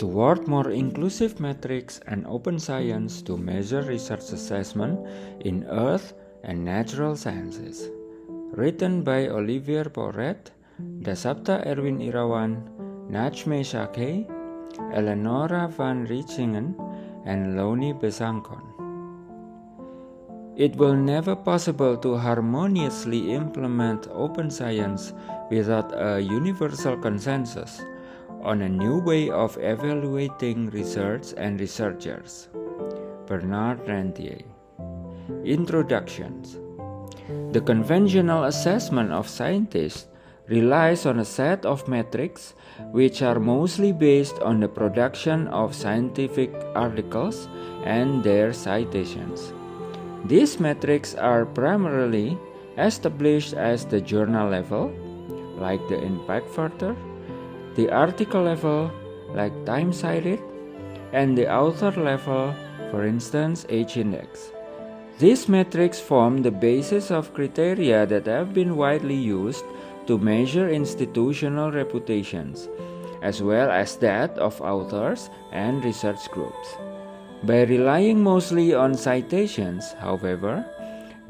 toward more inclusive metrics and open science to measure research assessment in earth and natural sciences. Written by Olivier Pourret, Dasapta Erwin Irawan, Najme Shake, Eleonora van Richtingen, and Lonni Besançon. It will never possible to harmoniously implement open science without a universal consensus on a new way of evaluating research and researchers. Bernard Rentier. Introductions The conventional assessment of scientists relies on a set of metrics which are mostly based on the production of scientific articles and their citations. These metrics are primarily established as the journal level, like the impact factor, the article level, like time cited, and the author level, for instance, H index. These metrics form the basis of criteria that have been widely used to measure institutional reputations, as well as that of authors and research groups. By relying mostly on citations, however,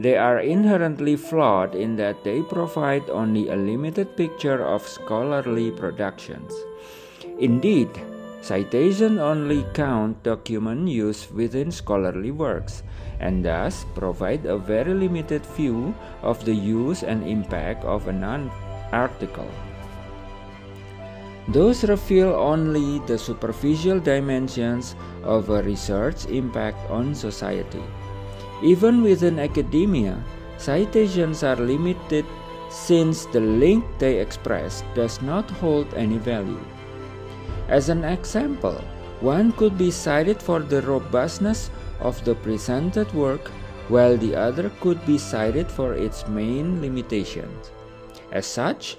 they are inherently flawed in that they provide only a limited picture of scholarly productions. Indeed, citations only count document used within scholarly works and thus provide a very limited view of the use and impact of an article. Those reveal only the superficial dimensions of a research impact on society. Even within academia, citations are limited since the link they express does not hold any value. As an example, one could be cited for the robustness of the presented work, while the other could be cited for its main limitations. As such,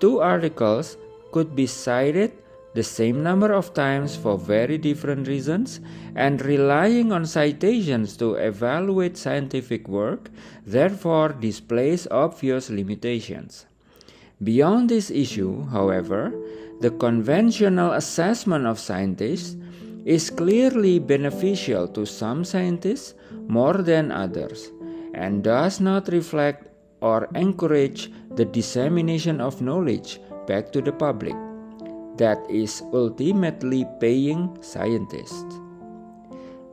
two articles could be cited the same number of times for very different reasons, and relying on citations to evaluate scientific work therefore displays obvious limitations. Beyond this issue, however, the conventional assessment of scientists is clearly beneficial to some scientists more than others and does not reflect or encourage the dissemination of knowledge back to the public that is ultimately paying scientists.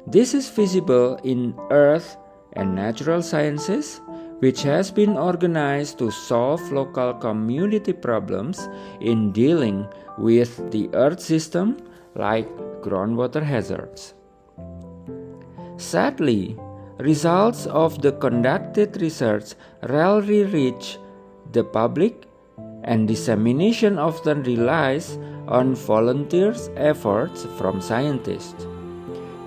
This is visible in earth and natural sciences, which has been organized to solve local community problems in dealing with the earth system like groundwater hazards. Sadly, results of the conducted research rarely reach the public and dissemination often relies on volunteers' efforts from scientists.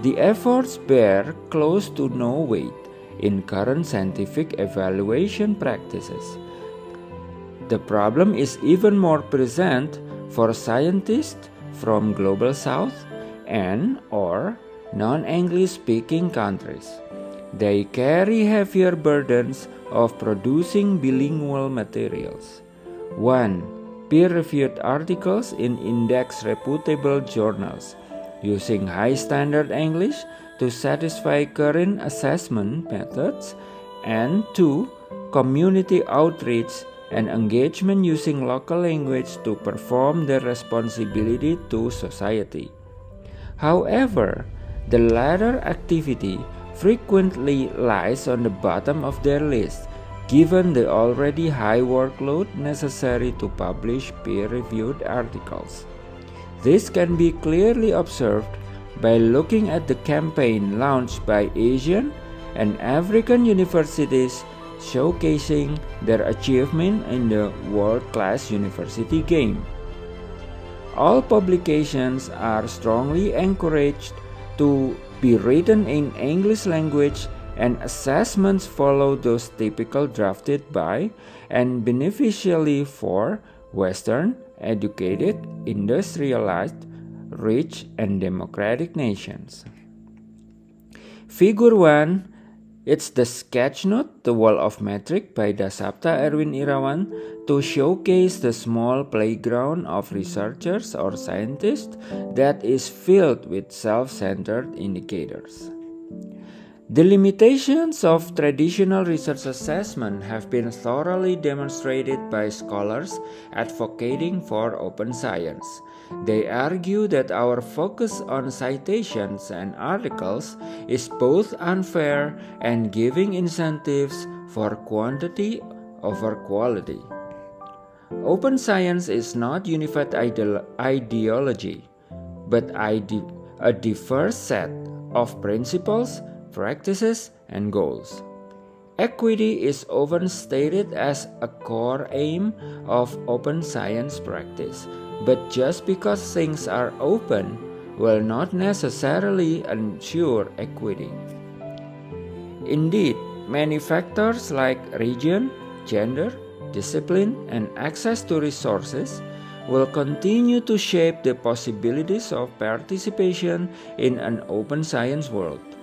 The efforts bear close to no weight in current scientific evaluation practices. The problem is even more present for scientists from global south and or non-English speaking countries. They carry heavier burdens of producing bilingual materials. 1. Peer reviewed articles in index reputable journals using high standard English to satisfy current assessment methods. And 2. Community outreach and engagement using local language to perform their responsibility to society. However, the latter activity frequently lies on the bottom of their list given the already high workload necessary to publish peer reviewed articles. This can be clearly observed by looking at the campaign launched by Asian and African universities showcasing their achievement in the world class university game. All publications are strongly encouraged to be written in English language and assessments follow those typical drafted by and beneficially for Western, educated, industrialized, rich, and democratic nations. Figure 1 It's the sketch note, The Wall of Metric by Dasapta Erwin Irawan to showcase the small playground of researchers or scientists that is filled with self centered indicators. The limitations of traditional research assessment have been thoroughly demonstrated by scholars advocating for open science. They argue that our focus on citations and articles is both unfair and giving incentives for quantity over quality. Open science is not unified ideology, but ide- a diverse set of principles practices, and goals. Equity is often stated as a core aim of open science practice, but just because things are open will not necessarily ensure equity. Indeed, many factors like region, gender, discipline, and access to resources will continue to shape the possibilities of participation in an open science world.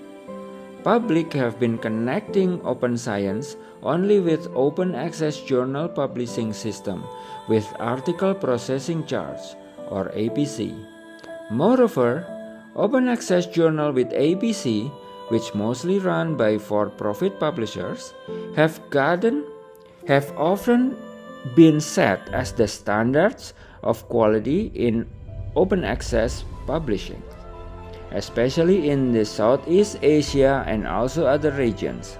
Public have been connecting open science only with open access journal publishing system with article processing charge or APC. Moreover, open access journal with APC which mostly run by for-profit publishers have gotten have often been set as the standards of quality in open access publishing especially in the Southeast Asia and also other regions.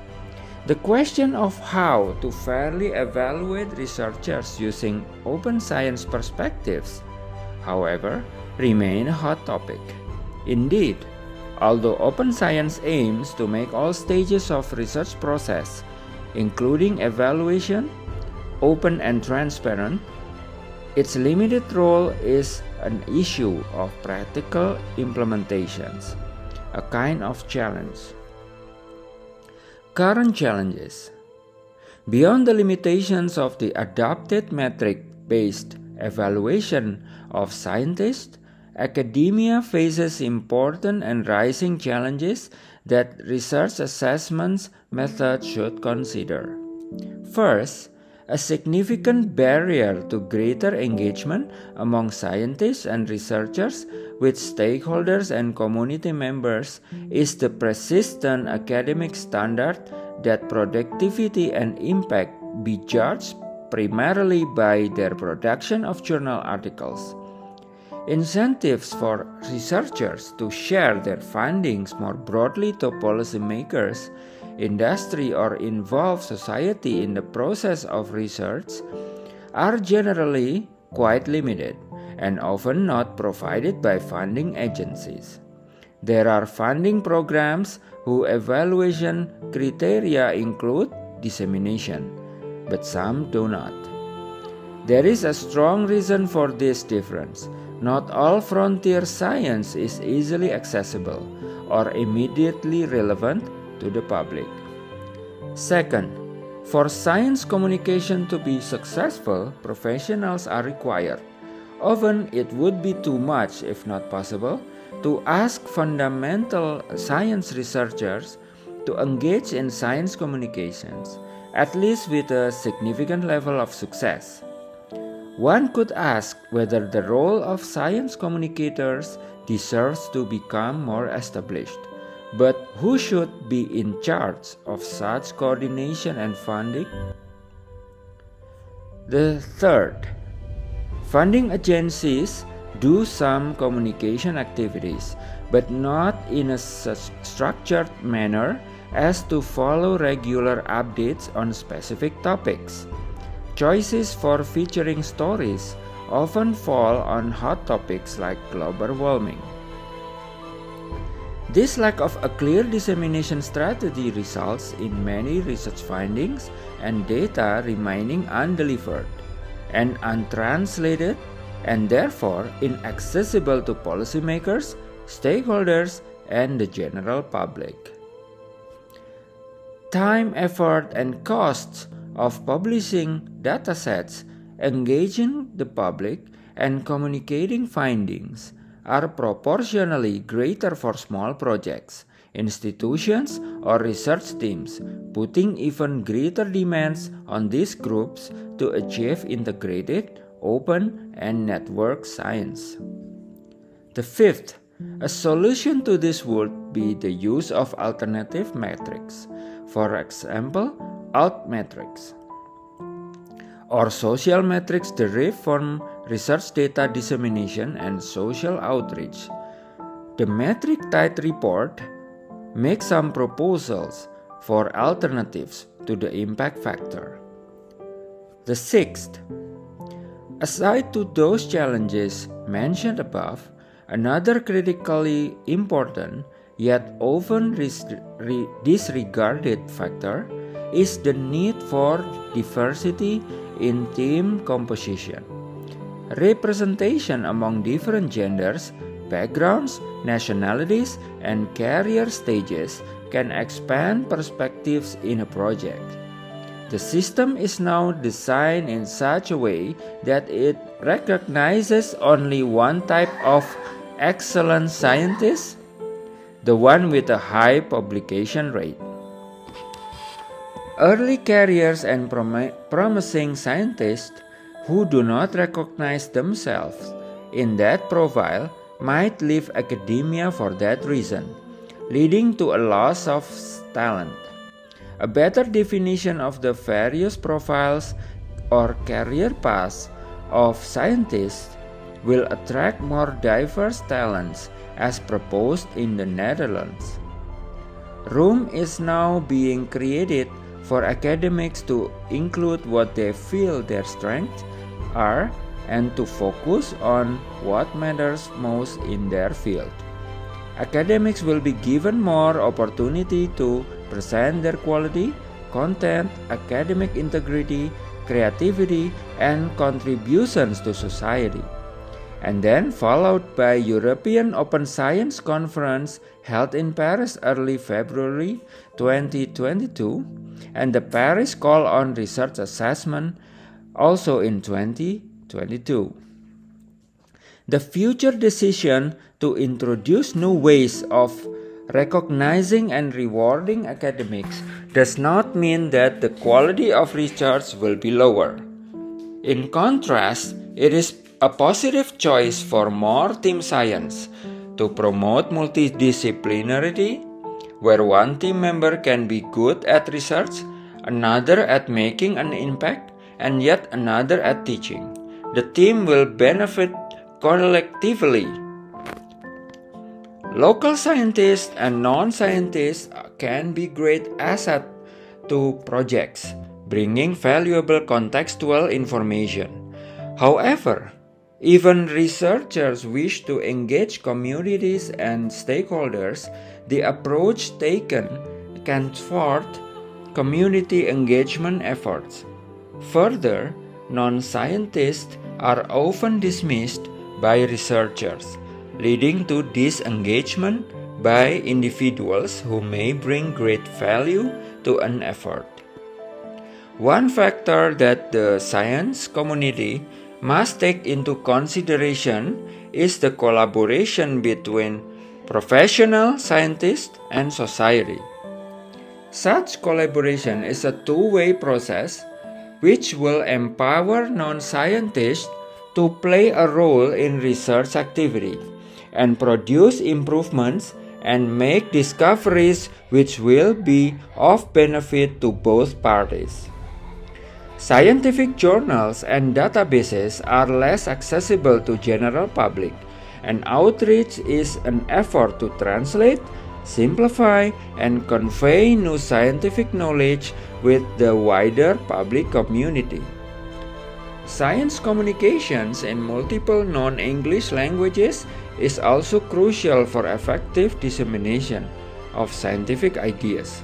The question of how to fairly evaluate researchers using open science perspectives, however, remain a hot topic. Indeed, although open science aims to make all stages of research process, including evaluation, open and transparent, its limited role is an issue of practical implementations, a kind of challenge. Current challenges Beyond the limitations of the adopted metric based evaluation of scientists, academia faces important and rising challenges that research assessments methods should consider. First, a significant barrier to greater engagement among scientists and researchers with stakeholders and community members is the persistent academic standard that productivity and impact be judged primarily by their production of journal articles. Incentives for researchers to share their findings more broadly to policymakers industry, or involve society in the process of research are generally quite limited and often not provided by funding agencies. There are funding programs whose evaluation criteria include dissemination, but some do not. There is a strong reason for this difference. Not all frontier science is easily accessible or immediately relevant to the public. Second, for science communication to be successful, professionals are required. Often it would be too much, if not possible, to ask fundamental science researchers to engage in science communications, at least with a significant level of success. One could ask whether the role of science communicators deserves to become more established. But who should be in charge of such coordination and funding? The third, funding agencies do some communication activities, but not in a structured manner as to follow regular updates on specific topics. Choices for featuring stories often fall on hot topics like global warming. This lack of a clear dissemination strategy results in many research findings and data remaining undelivered and untranslated and therefore inaccessible to policymakers, stakeholders, and the general public. Time, effort, and costs of publishing datasets, engaging the public, and communicating findings are proportionally greater for small projects institutions, or research teams, putting even greater demands on these groups to achieve integrated, open, and network science. The fifth, a solution to this would be the use of alternative metrics, for example, altmetrics or social metrics derived from research data dissemination and social outreach. The metric tide report makes some proposals for alternatives to the impact factor. The sixth, aside to those challenges mentioned above, another critically important yet often disregarded factor is the need for diversity in team composition. Representation among different genders, backgrounds, nationalities, and career stages can expand perspectives in a project. The system is now designed in such a way that it recognizes only one type of excellent scientist, the one with a high publication rate. Early careers and prom- promising scientists who do not recognize themselves in that profile might leave academia for that reason, leading to a loss of talent. A better definition of the various profiles or career paths of scientists will attract more diverse talents as proposed in the Netherlands. Room is now being created for academics to include what they feel their strengths are and to focus on what matters most in their field. Academics will be given more opportunity to present their quality, content, academic integrity, creativity, and contributions to society. And then followed by European Open Science Conference held in Paris early February 2022 and the Paris Call on Research Assessment also in 2022. The future decision to introduce new ways of recognizing and rewarding academics does not mean that the quality of research will be lower. In contrast, it is a positive choice for more team science to promote multidisciplinarity, where one team member can be good at research, another at making an impact, and yet another at teaching. The team will benefit collectively. Local scientists and non-scientists can be great asset to projects, bringing valuable contextual information. However, even researchers wish to engage communities and stakeholders, the approach taken can thwart community engagement efforts. Further, non scientists are often dismissed by researchers, leading to disengagement by individuals who may bring great value to an effort. One factor that the science community must take into consideration is the collaboration between professional scientists and society. Such collaboration is a two way process which will empower non scientists to play a role in research activity and produce improvements and make discoveries which will be of benefit to both parties. Scientific journals and databases are less accessible to general public and outreach is an effort to translate simplify, and convey new scientific knowledge with the wider public community. Science communications in multiple non English languages is also crucial for effective dissemination of scientific ideas.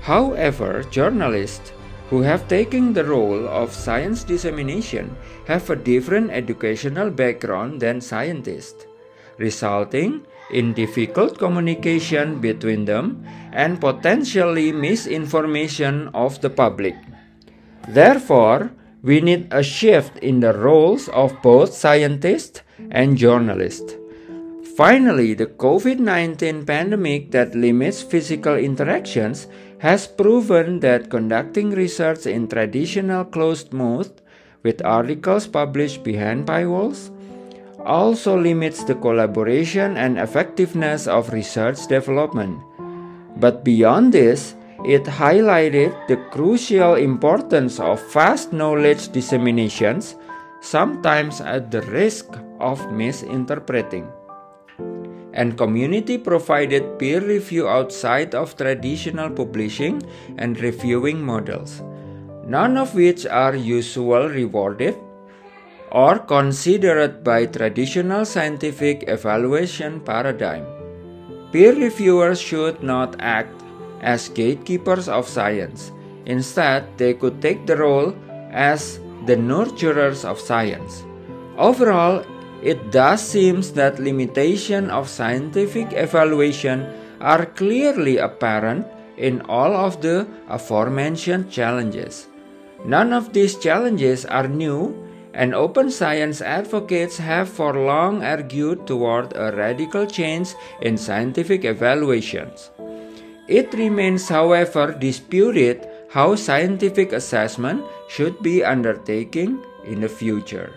However, journalists who have taken the role of science dissemination have a different educational background than scientists, resulting in difficult communication between them and potentially misinformation of the public. Therefore, we need a shift in the roles of both scientists and journalists. Finally, the COVID 19 pandemic that limits physical interactions has proven that conducting research in traditional closed mode with articles published behind paywalls also limits the collaboration and effectiveness of research development. But beyond this, it highlighted the crucial importance of fast knowledge disseminations, sometimes at the risk of misinterpreting and community provided peer review outside of traditional publishing and reviewing models, none of which are usually rewarded or considered by traditional scientific evaluation paradigm. Peer reviewers should not act as gatekeepers of science. Instead, they could take the role as the nurturers of science. Overall, it does seems that limitation of scientific evaluation are clearly apparent in all of the aforementioned challenges. None of these challenges are new, and open science advocates have for long argued toward a radical change in scientific evaluations. It remains, however, disputed how scientific assessment should be undertaken in the future.